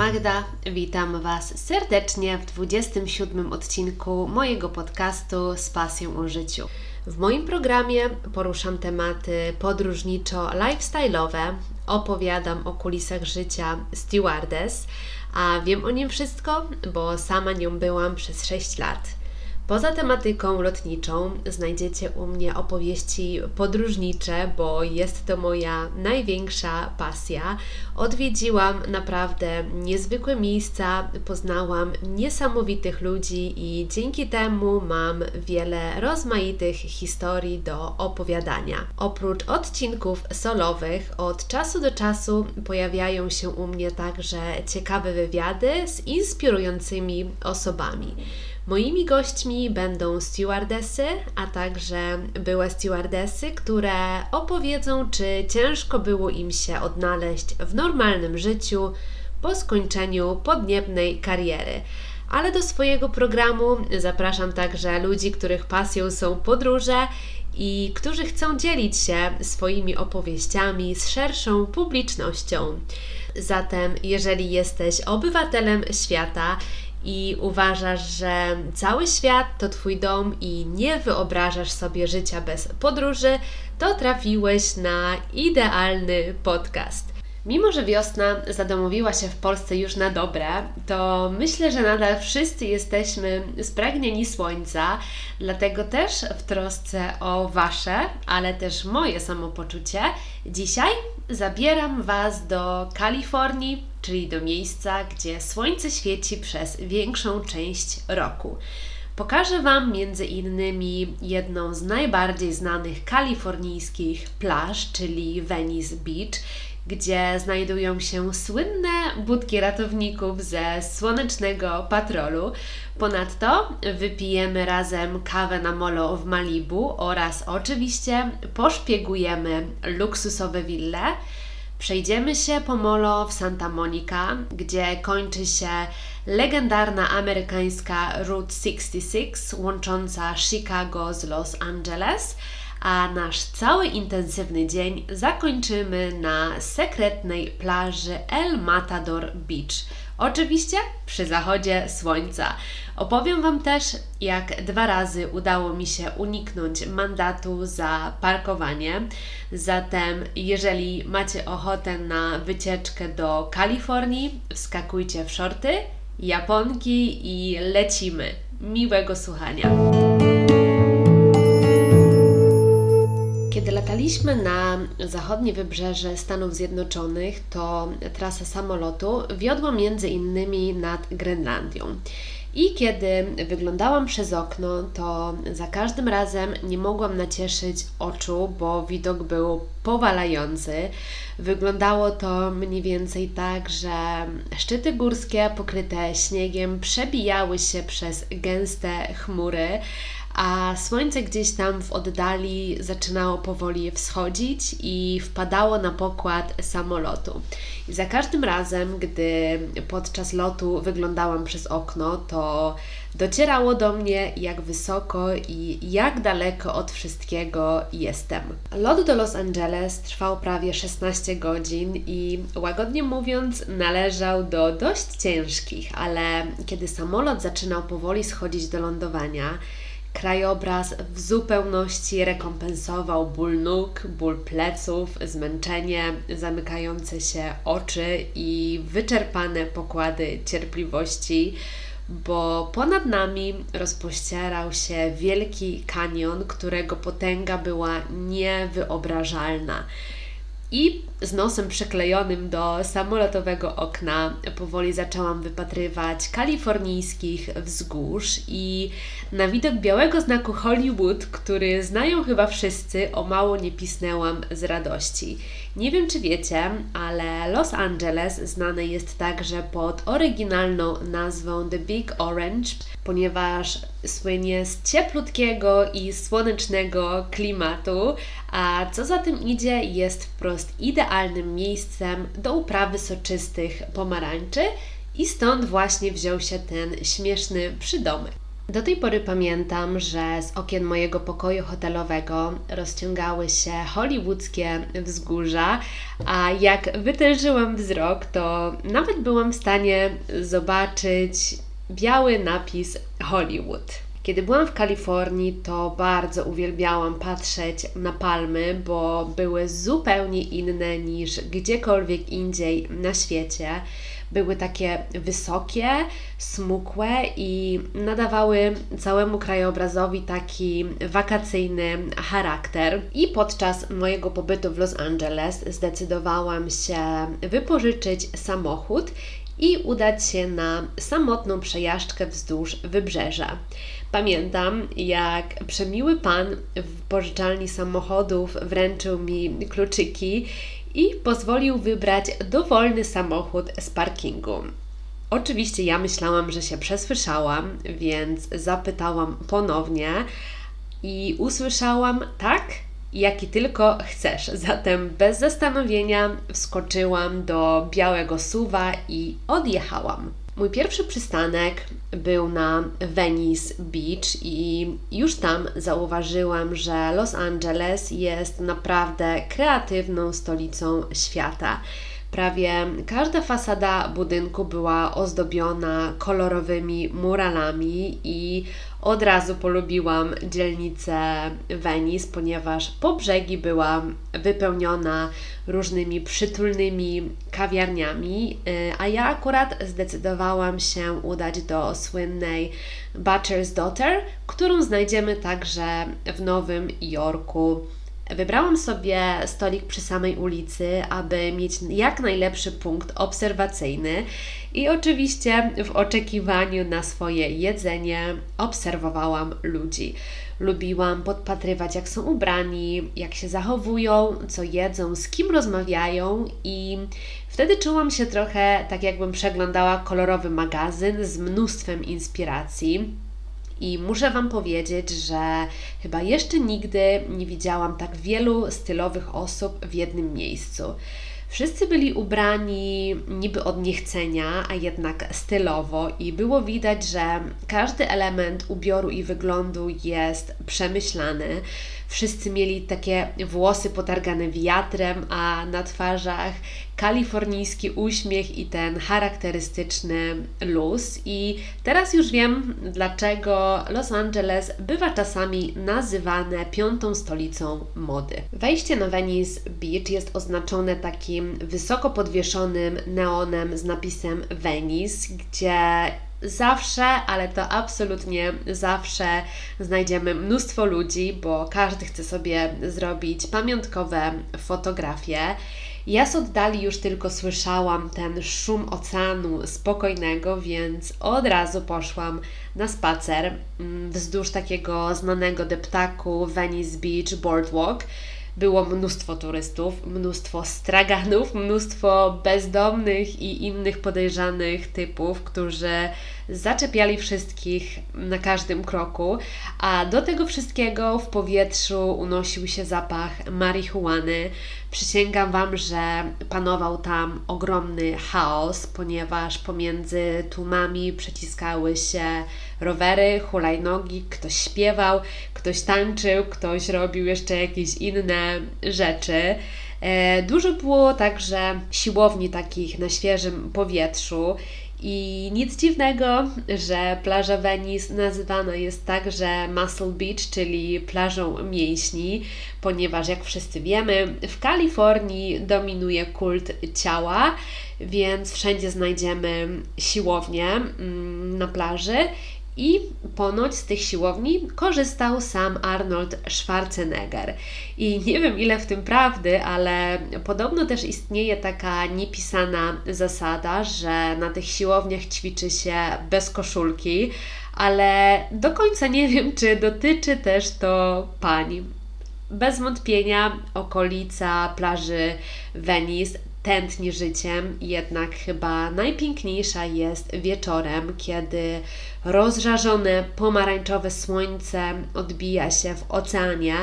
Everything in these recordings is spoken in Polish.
Magda, witam Was serdecznie w 27 odcinku mojego podcastu z pasją o życiu. W moim programie poruszam tematy podróżniczo-lifestyle'owe, opowiadam o kulisach życia stewardess, a wiem o nim wszystko, bo sama nią byłam przez 6 lat. Poza tematyką lotniczą znajdziecie u mnie opowieści podróżnicze, bo jest to moja największa pasja. Odwiedziłam naprawdę niezwykłe miejsca, poznałam niesamowitych ludzi i dzięki temu mam wiele rozmaitych historii do opowiadania. Oprócz odcinków solowych, od czasu do czasu pojawiają się u mnie także ciekawe wywiady z inspirującymi osobami. Moimi gośćmi będą stewardesy, a także były stewardesy, które opowiedzą, czy ciężko było im się odnaleźć w normalnym życiu po skończeniu podniebnej kariery. Ale do swojego programu zapraszam także ludzi, których pasją są podróże i którzy chcą dzielić się swoimi opowieściami z szerszą publicznością. Zatem, jeżeli jesteś obywatelem świata i uważasz, że cały świat to Twój dom i nie wyobrażasz sobie życia bez podróży, to trafiłeś na idealny podcast. Mimo, że wiosna zadomowiła się w Polsce już na dobre, to myślę, że nadal wszyscy jesteśmy spragnieni słońca, dlatego też w trosce o Wasze, ale też moje samopoczucie, dzisiaj zabieram Was do Kalifornii, czyli do miejsca, gdzie słońce świeci przez większą część roku. Pokażę Wam między innymi jedną z najbardziej znanych kalifornijskich plaż, czyli Venice Beach, gdzie znajdują się słynne budki ratowników ze słonecznego patrolu. Ponadto wypijemy razem kawę na molo w Malibu oraz oczywiście poszpiegujemy luksusowe wille. Przejdziemy się po molo w Santa Monica, gdzie kończy się legendarna amerykańska Route 66 łącząca Chicago z Los Angeles, a nasz cały intensywny dzień zakończymy na sekretnej plaży El Matador Beach. Oczywiście przy zachodzie słońca. Opowiem Wam też, jak dwa razy udało mi się uniknąć mandatu za parkowanie. Zatem, jeżeli macie ochotę na wycieczkę do Kalifornii, wskakujcie w shorty, japonki i lecimy. Miłego słuchania. Kiedy lataliśmy na zachodnie wybrzeże Stanów Zjednoczonych, to trasa samolotu wiodła między innymi nad Grenlandią. I kiedy wyglądałam przez okno, to za każdym razem nie mogłam nacieszyć oczu, bo widok był powalający. Wyglądało to mniej więcej tak, że szczyty górskie pokryte śniegiem przebijały się przez gęste chmury, a słońce gdzieś tam w oddali zaczynało powoli wschodzić i wpadało na pokład samolotu. I za każdym razem, gdy podczas lotu wyglądałam przez okno, to docierało do mnie, jak wysoko i jak daleko od wszystkiego jestem. Lot do Los Angeles trwał prawie 16 godzin i łagodnie mówiąc, należał do dość ciężkich, ale kiedy samolot zaczynał powoli schodzić do lądowania, Krajobraz w zupełności rekompensował ból nóg, ból pleców, zmęczenie, zamykające się oczy i wyczerpane pokłady cierpliwości, bo ponad nami rozpościerał się wielki kanion, którego potęga była niewyobrażalna. I z nosem przyklejonym do samolotowego okna powoli zaczęłam wypatrywać kalifornijskich wzgórz i na widok białego znaku Hollywood, który znają chyba wszyscy, o mało nie pisnęłam z radości. Nie wiem czy wiecie, ale Los Angeles znane jest także pod oryginalną nazwą The Big Orange, ponieważ słynie z cieplutkiego i słonecznego klimatu, a co za tym idzie, jest wprost idealnym miejscem do uprawy soczystych pomarańczy i stąd właśnie wziął się ten śmieszny przydomek. Do tej pory pamiętam, że z okien mojego pokoju hotelowego rozciągały się hollywoodzkie wzgórza, a jak wytężyłam wzrok, to nawet byłam w stanie zobaczyć biały napis Hollywood. Kiedy byłam w Kalifornii, to bardzo uwielbiałam patrzeć na palmy, bo były zupełnie inne niż gdziekolwiek indziej na świecie. Były takie wysokie, smukłe i nadawały całemu krajobrazowi taki wakacyjny charakter. I podczas mojego pobytu w Los Angeles zdecydowałam się wypożyczyć samochód i udać się na samotną przejażdżkę wzdłuż wybrzeża. Pamiętam, jak przemiły pan w pożyczalni samochodów wręczył mi kluczyki i pozwolił wybrać dowolny samochód z parkingu. Oczywiście ja myślałam, że się przesłyszałam, więc zapytałam ponownie i usłyszałam tak, jaki tylko chcesz. Zatem bez zastanowienia wskoczyłam do białego suwa i odjechałam. Mój pierwszy przystanek był na Venice Beach i już tam zauważyłam, że Los Angeles jest naprawdę kreatywną stolicą świata. Prawie każda fasada budynku była ozdobiona kolorowymi muralami i od razu polubiłam dzielnicę Venice, ponieważ po brzegi była wypełniona różnymi przytulnymi kawiarniami, y, a ja akurat zdecydowałam się udać do słynnej Butcher's Daughter, którą znajdziemy także w Nowym Jorku. Wybrałam sobie stolik przy samej ulicy, aby mieć jak najlepszy punkt obserwacyjny i oczywiście w oczekiwaniu na swoje jedzenie obserwowałam ludzi. Lubiłam podpatrywać, jak są ubrani, jak się zachowują, co jedzą, z kim rozmawiają, i wtedy czułam się trochę tak, jakbym przeglądała kolorowy magazyn z mnóstwem inspiracji. I muszę Wam powiedzieć, że chyba jeszcze nigdy nie widziałam tak wielu stylowych osób w jednym miejscu. Wszyscy byli ubrani niby od niechcenia, a jednak stylowo, i było widać, że każdy element ubioru i wyglądu jest przemyślany. Wszyscy mieli takie włosy potargane wiatrem, a na twarzach kalifornijski uśmiech i ten charakterystyczny luz. I teraz już wiem, dlaczego Los Angeles bywa czasami nazywane piątą stolicą mody. Wejście na Venice Beach jest oznaczone takim wysoko podwieszonym neonem z napisem Venice, gdzie zawsze, ale to absolutnie zawsze znajdziemy mnóstwo ludzi, bo każdy chce sobie zrobić pamiątkowe fotografie. Ja z oddali już tylko słyszałam ten szum oceanu spokojnego, więc od razu poszłam na spacer mm, wzdłuż takiego znanego deptaku Venice Beach Boardwalk było mnóstwo turystów, mnóstwo straganów, mnóstwo bezdomnych i innych podejrzanych typów, którzy zaczepiali wszystkich na każdym kroku, a do tego wszystkiego w powietrzu unosił się zapach marihuany. Przysięgam Wam, że panował tam ogromny chaos, ponieważ pomiędzy tłumami przeciskały się rowery, hulajnogi, ktoś śpiewał, ktoś tańczył, ktoś robił jeszcze jakieś inne rzeczy. E, dużo było także siłowni takich na świeżym powietrzu i nic dziwnego, że plaża Venice nazywana jest także Muscle Beach, czyli plażą mięśni, ponieważ jak wszyscy wiemy, w Kalifornii dominuje kult ciała, więc wszędzie znajdziemy siłownię mm, na plaży i ponoć z tych siłowni korzystał sam Arnold Schwarzenegger. I nie wiem ile w tym prawdy, ale podobno też istnieje taka niepisana zasada, że na tych siłowniach ćwiczy się bez koszulki, ale do końca nie wiem, czy dotyczy też to pań. Bez wątpienia okolica plaży Venice tętni życiem, jednak chyba najpiękniejsza jest wieczorem, kiedy rozżarzone pomarańczowe słońce odbija się w oceanie,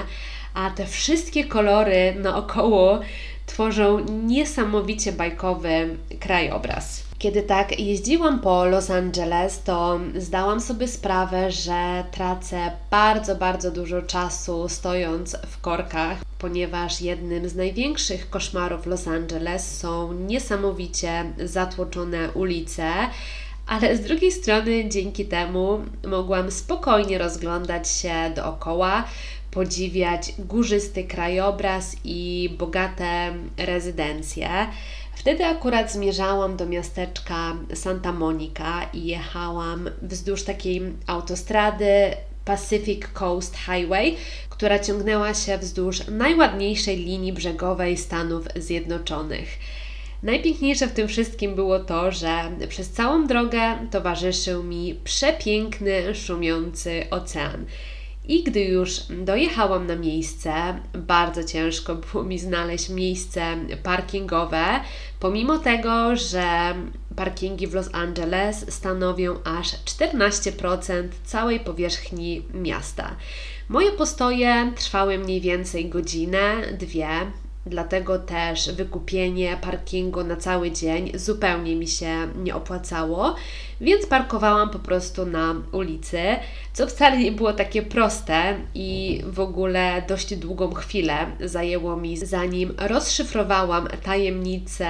a te wszystkie kolory naokoło tworzą niesamowicie bajkowy krajobraz. Kiedy tak jeździłam po Los Angeles, to zdałam sobie sprawę, że tracę bardzo, bardzo dużo czasu stojąc w korkach, ponieważ jednym z największych koszmarów Los Angeles są niesamowicie zatłoczone ulice. Ale z drugiej strony, dzięki temu mogłam spokojnie rozglądać się dookoła, podziwiać górzysty krajobraz i bogate rezydencje. Wtedy akurat zmierzałam do miasteczka Santa Monica i jechałam wzdłuż takiej autostrady Pacific Coast Highway, która ciągnęła się wzdłuż najładniejszej linii brzegowej Stanów Zjednoczonych. Najpiękniejsze w tym wszystkim było to, że przez całą drogę towarzyszył mi przepiękny, szumiący ocean. I gdy już dojechałam na miejsce, bardzo ciężko było mi znaleźć miejsce parkingowe, pomimo tego, że parkingi w Los Angeles stanowią aż 14% całej powierzchni miasta. Moje postoje trwały mniej więcej godzinę, dwie, dlatego też wykupienie parkingu na cały dzień zupełnie mi się nie opłacało, więc parkowałam po prostu na ulicy, co wcale nie było takie proste i w ogóle dość długą chwilę zajęło mi, zanim rozszyfrowałam tajemnicę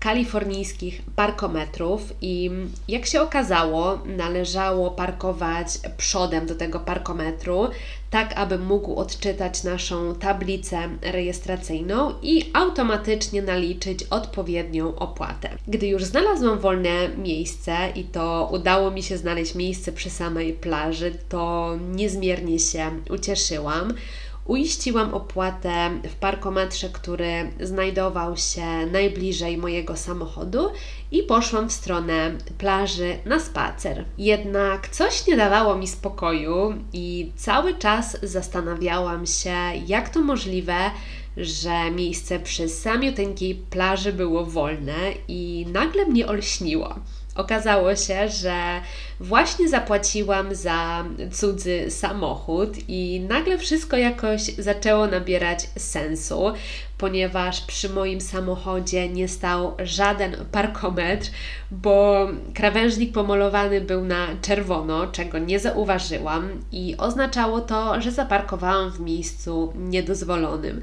kalifornijskich parkometrów i jak się okazało, należało parkować przodem do tego parkometru, tak aby mógł odczytać naszą tablicę rejestracyjną i automatycznie naliczyć odpowiednią opłatę. Gdy już znalazłam wolne miejsce i to udało mi się znaleźć miejsce przy samej plaży, to niezmiernie się ucieszyłam uiściłam opłatę w parkometrze, który znajdował się najbliżej mojego samochodu i poszłam w stronę plaży na spacer. Jednak coś nie dawało mi spokoju i cały czas zastanawiałam się, jak to możliwe, że miejsce przy samiuteńkiej plaży było wolne i nagle mnie olśniło. Okazało się, że właśnie zapłaciłam za cudzy samochód i nagle wszystko jakoś zaczęło nabierać sensu, ponieważ przy moim samochodzie nie stał żaden parkometr, bo krawężnik pomolowany był na czerwono, czego nie zauważyłam i oznaczało to, że zaparkowałam w miejscu niedozwolonym.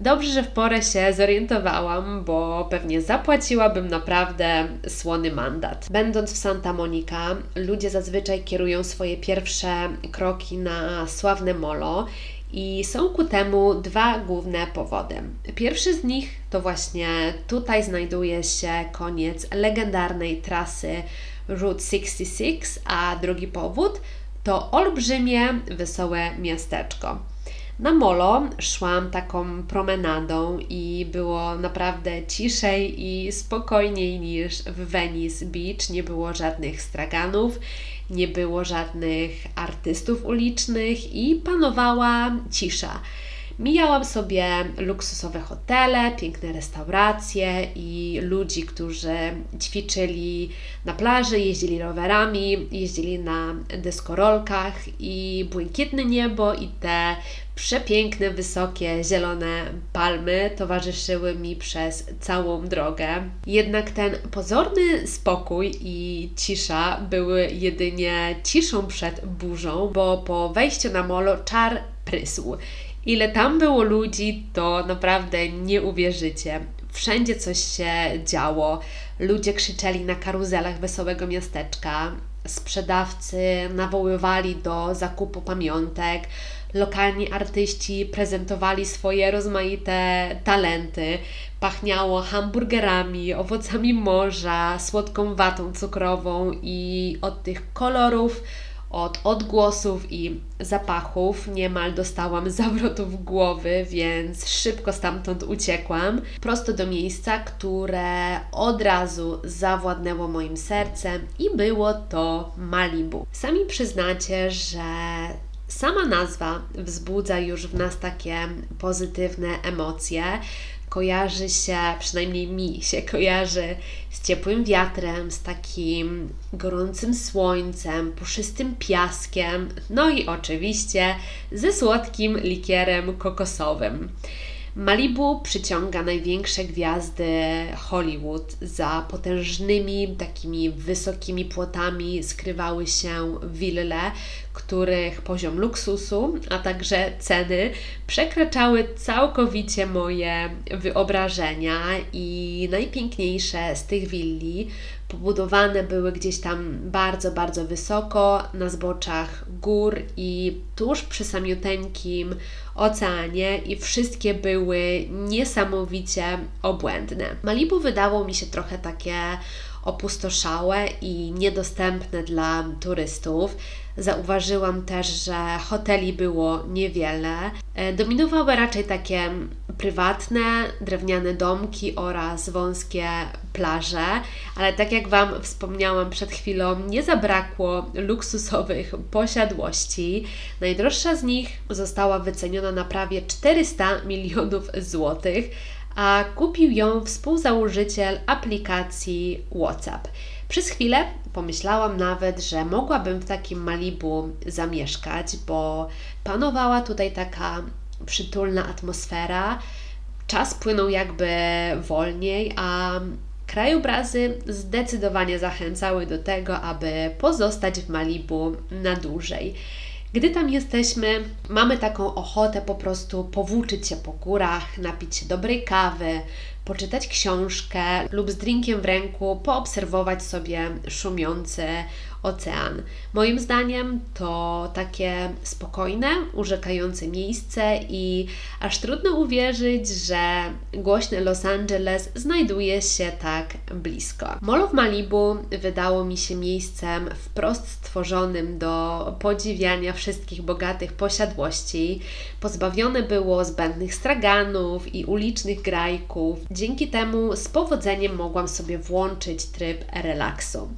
Dobrze, że w porę się zorientowałam, bo pewnie zapłaciłabym naprawdę słony mandat. Będąc w Santa Monica, ludzie zazwyczaj kierują swoje pierwsze kroki na sławne molo i są ku temu dwa główne powody. Pierwszy z nich to właśnie tutaj znajduje się koniec legendarnej trasy Route 66, a drugi powód to olbrzymie, wesołe miasteczko. Na molo szłam taką promenadą i było naprawdę ciszej i spokojniej niż w Venice Beach. Nie było żadnych straganów, nie było żadnych artystów ulicznych i panowała cisza. Mijałam sobie luksusowe hotele, piękne restauracje i ludzi, którzy ćwiczyli na plaży, jeździli rowerami, jeździli na deskorolkach i błękitne niebo i te przepiękne, wysokie, zielone palmy towarzyszyły mi przez całą drogę. Jednak ten pozorny spokój i cisza były jedynie ciszą przed burzą, bo po wejściu na molo czar prysł. Ile tam było ludzi, to naprawdę nie uwierzycie. Wszędzie coś się działo. Ludzie krzyczeli na karuzelach wesołego miasteczka, sprzedawcy nawoływali do zakupu pamiątek, lokalni artyści prezentowali swoje rozmaite talenty. Pachniało hamburgerami, owocami morza, słodką watą cukrową i od tych kolorów od odgłosów i zapachów niemal dostałam zawrotów głowy, więc szybko stamtąd uciekłam, prosto do miejsca, które od razu zawładnęło moim sercem i było to Malibu. Sami przyznacie, że Sama nazwa wzbudza już w nas takie pozytywne emocje. Kojarzy się, przynajmniej mi się kojarzy z ciepłym wiatrem, z takim gorącym słońcem, puszystym piaskiem, no i oczywiście ze słodkim likierem kokosowym. Malibu przyciąga największe gwiazdy Hollywood. Za potężnymi, takimi wysokimi płotami skrywały się wille, których poziom luksusu, a także ceny przekraczały całkowicie moje wyobrażenia i najpiękniejsze z tych willi pobudowane były gdzieś tam bardzo, bardzo wysoko na zboczach gór i tuż przy samiuteńkim oceanie i wszystkie były niesamowicie obłędne. Malibu wydało mi się trochę takie opustoszałe i niedostępne dla turystów. Zauważyłam też, że hoteli było niewiele. E, dominowały raczej takie prywatne, drewniane domki oraz wąskie plaże, ale tak jak Wam wspomniałam przed chwilą, nie zabrakło luksusowych posiadłości. Najdroższa z nich została wyceniona na prawie 400 milionów złotych, a kupił ją współzałożyciel aplikacji WhatsApp. Przez chwilę pomyślałam nawet, że mogłabym w takim Malibu zamieszkać, bo panowała tutaj taka przytulna atmosfera. Czas płynął jakby wolniej, a krajobrazy zdecydowanie zachęcały do tego, aby pozostać w Malibu na dłużej. Gdy tam jesteśmy, mamy taką ochotę po prostu powłóczyć się po górach, napić się dobrej kawy, poczytać książkę lub z drinkiem w ręku poobserwować sobie szumiący ocean. Moim zdaniem to takie spokojne, urzekające miejsce i aż trudno uwierzyć, że głośny Los Angeles znajduje się tak blisko. Molo w Malibu wydało mi się miejscem wprost stworzonym do podziwiania wszystkich bogatych posiadłości. Pozbawione było zbędnych straganów i ulicznych grajków. Dzięki temu z powodzeniem mogłam sobie włączyć tryb relaksu.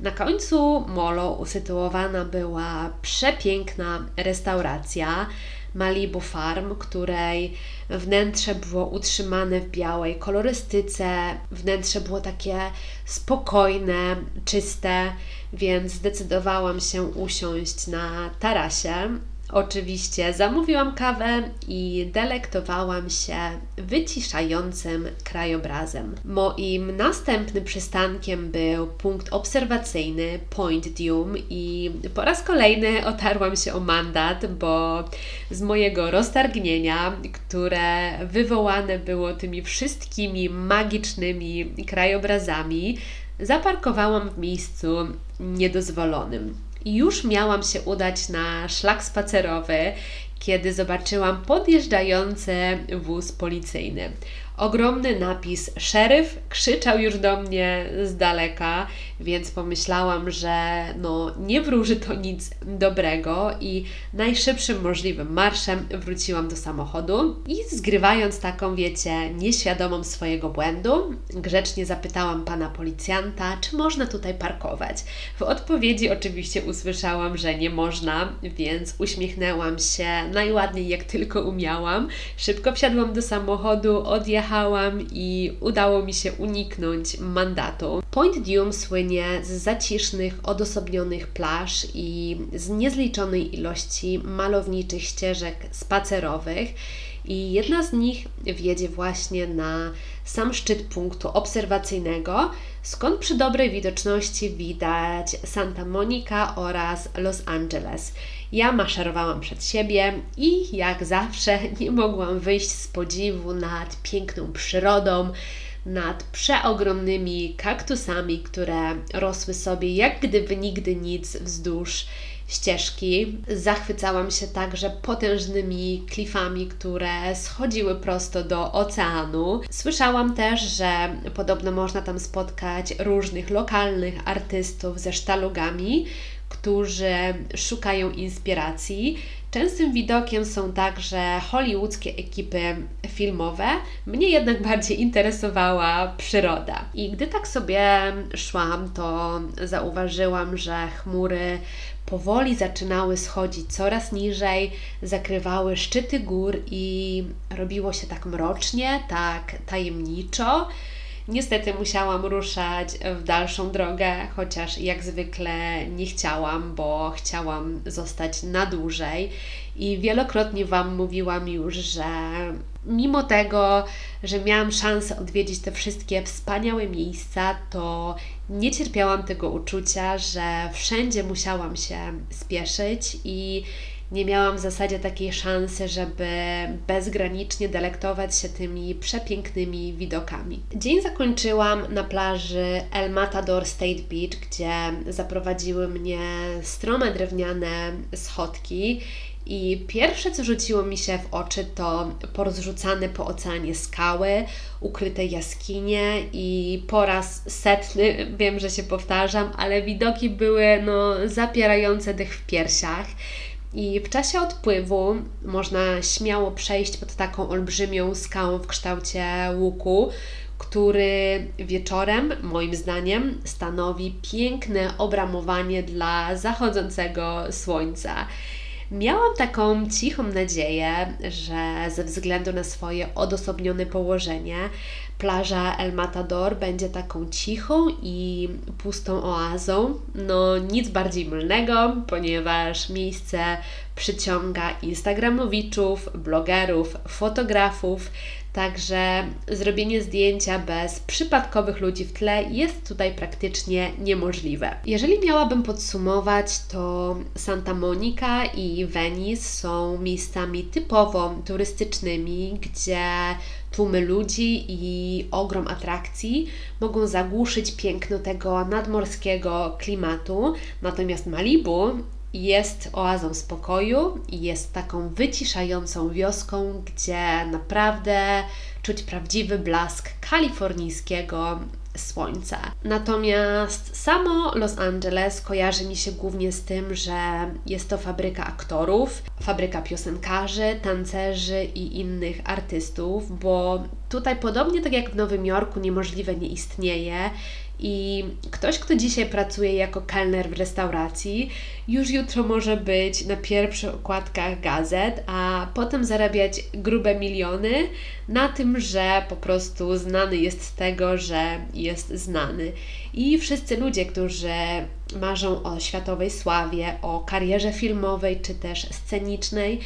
Na końcu molo usytuowana była przepiękna restauracja Malibu Farm, której wnętrze było utrzymane w białej kolorystyce. Wnętrze było takie spokojne, czyste, więc zdecydowałam się usiąść na tarasie Oczywiście zamówiłam kawę i delektowałam się wyciszającym krajobrazem. Moim następnym przystankiem był punkt obserwacyjny Point Dume i po raz kolejny otarłam się o mandat, bo z mojego roztargnienia, które wywołane było tymi wszystkimi magicznymi krajobrazami, zaparkowałam w miejscu niedozwolonym. Już miałam się udać na szlak spacerowy, kiedy zobaczyłam podjeżdżający wóz policyjny. Ogromny napis szeryf krzyczał już do mnie z daleka, więc pomyślałam, że no nie wróży to nic dobrego i najszybszym możliwym marszem wróciłam do samochodu i zgrywając taką, wiecie, nieświadomą swojego błędu, grzecznie zapytałam pana policjanta, czy można tutaj parkować. W odpowiedzi oczywiście usłyszałam, że nie można, więc uśmiechnęłam się najładniej jak tylko umiałam. Szybko wsiadłam do samochodu, odjechałam i udało mi się uniknąć mandatu. Point Dume słynie z zacisznych, odosobnionych plaż i z niezliczonej ilości malowniczych ścieżek spacerowych. I jedna z nich wiedzie właśnie na sam szczyt punktu obserwacyjnego, skąd przy dobrej widoczności widać Santa Monica oraz Los Angeles. Ja maszerowałam przed siebie i jak zawsze nie mogłam wyjść z podziwu nad piękną przyrodą, nad przeogromnymi kaktusami, które rosły sobie jak gdyby nigdy nic wzdłuż ścieżki. Zachwycałam się także potężnymi klifami, które schodziły prosto do oceanu. Słyszałam też, że podobno można tam spotkać różnych lokalnych artystów ze sztalugami, którzy szukają inspiracji. Częstym widokiem są także hollywoodzkie ekipy filmowe. Mnie jednak bardziej interesowała przyroda. I gdy tak sobie szłam, to zauważyłam, że chmury powoli zaczynały schodzić coraz niżej, zakrywały szczyty gór i robiło się tak mrocznie, tak tajemniczo. Niestety musiałam ruszać w dalszą drogę, chociaż jak zwykle nie chciałam, bo chciałam zostać na dłużej. I wielokrotnie Wam mówiłam już, że mimo tego, że miałam szansę odwiedzić te wszystkie wspaniałe miejsca, to nie cierpiałam tego uczucia, że wszędzie musiałam się spieszyć i nie miałam w zasadzie takiej szansy, żeby bezgranicznie delektować się tymi przepięknymi widokami. Dzień zakończyłam na plaży El Matador State Beach, gdzie zaprowadziły mnie strome drewniane schodki i pierwsze, co rzuciło mi się w oczy, to porozrzucane po oceanie skały, ukryte jaskinie i po raz setny, wiem, że się powtarzam, ale widoki były no, zapierające dych w piersiach. I w czasie odpływu można śmiało przejść pod taką olbrzymią skałą w kształcie łuku, który wieczorem, moim zdaniem, stanowi piękne obramowanie dla zachodzącego słońca. Miałam taką cichą nadzieję, że ze względu na swoje odosobnione położenie, plaża El Matador będzie taką cichą i pustą oazą. No, nic bardziej mylnego, ponieważ miejsce przyciąga Instagramowiczów, blogerów, fotografów, Także zrobienie zdjęcia bez przypadkowych ludzi w tle jest tutaj praktycznie niemożliwe. Jeżeli miałabym podsumować, to Santa Monica i Venice są miejscami typowo turystycznymi, gdzie tłumy ludzi i ogrom atrakcji mogą zagłuszyć piękno tego nadmorskiego klimatu. Natomiast Malibu jest oazą spokoju i jest taką wyciszającą wioską, gdzie naprawdę czuć prawdziwy blask kalifornijskiego słońca. Natomiast samo Los Angeles kojarzy mi się głównie z tym, że jest to fabryka aktorów, fabryka piosenkarzy, tancerzy i innych artystów, bo tutaj podobnie tak jak w Nowym Jorku niemożliwe nie istnieje i ktoś, kto dzisiaj pracuje jako kelner w restauracji, już jutro może być na pierwszych okładkach gazet, a potem zarabiać grube miliony na tym, że po prostu znany jest z tego, że jest znany. I wszyscy ludzie, którzy marzą o światowej sławie, o karierze filmowej czy też scenicznej,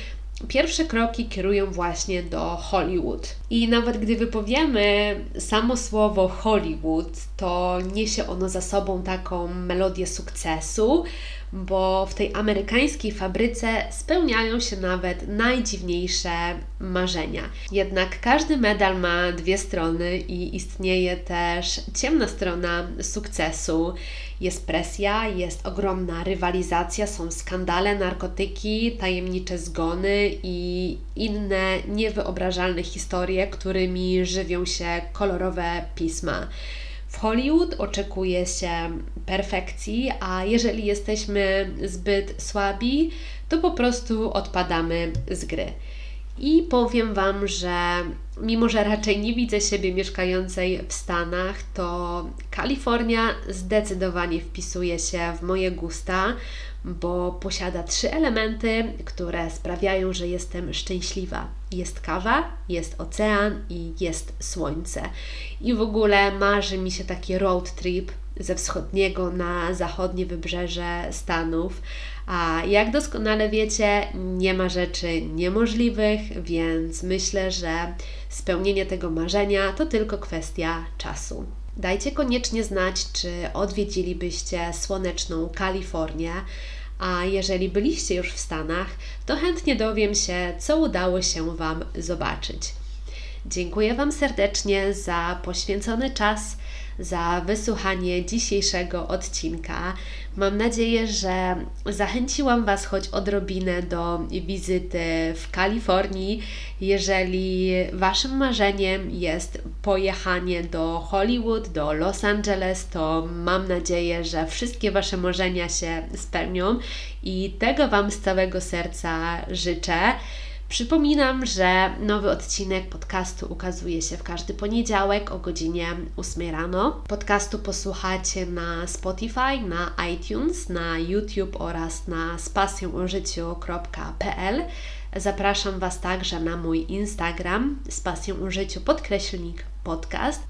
pierwsze kroki kierują właśnie do Hollywood. I nawet gdy wypowiemy samo słowo Hollywood, to niesie ono za sobą taką melodię sukcesu, bo w tej amerykańskiej fabryce spełniają się nawet najdziwniejsze marzenia. Jednak każdy medal ma dwie strony i istnieje też ciemna strona sukcesu. Jest presja, jest ogromna rywalizacja, są skandale, narkotyki, tajemnicze zgony i inne niewyobrażalne historie, którymi żywią się kolorowe pisma. W Hollywood oczekuje się perfekcji, a jeżeli jesteśmy zbyt słabi, to po prostu odpadamy z gry. I powiem Wam, że mimo że raczej nie widzę siebie mieszkającej w Stanach, to Kalifornia zdecydowanie wpisuje się w moje gusta, bo posiada trzy elementy, które sprawiają, że jestem szczęśliwa. Jest kawa, jest ocean i jest słońce. I w ogóle marzy mi się taki road trip ze wschodniego na zachodnie wybrzeże Stanów. A jak doskonale wiecie, nie ma rzeczy niemożliwych, więc myślę, że spełnienie tego marzenia to tylko kwestia czasu. Dajcie koniecznie znać, czy odwiedzilibyście słoneczną Kalifornię, a jeżeli byliście już w Stanach, to chętnie dowiem się, co udało się Wam zobaczyć. Dziękuję Wam serdecznie za poświęcony czas za wysłuchanie dzisiejszego odcinka. Mam nadzieję, że zachęciłam Was choć odrobinę do wizyty w Kalifornii. Jeżeli Waszym marzeniem jest pojechanie do Hollywood, do Los Angeles, to mam nadzieję, że wszystkie Wasze marzenia się spełnią i tego Wam z całego serca życzę. Przypominam, że nowy odcinek podcastu ukazuje się w każdy poniedziałek o godzinie 8 rano. Podcastu posłuchacie na Spotify, na iTunes, na YouTube oraz na spasjonużyciu.pl. Zapraszam Was także na mój Instagram z pasją użyciu podkreślnik podcast.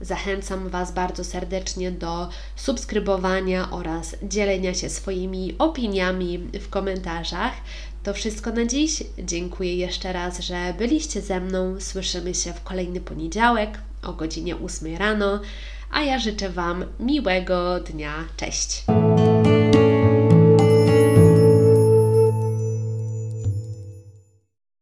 Zachęcam Was bardzo serdecznie do subskrybowania oraz dzielenia się swoimi opiniami w komentarzach. To wszystko na dziś. Dziękuję jeszcze raz, że byliście ze mną. Słyszymy się w kolejny poniedziałek o godzinie 8 rano, a ja życzę Wam miłego dnia. Cześć!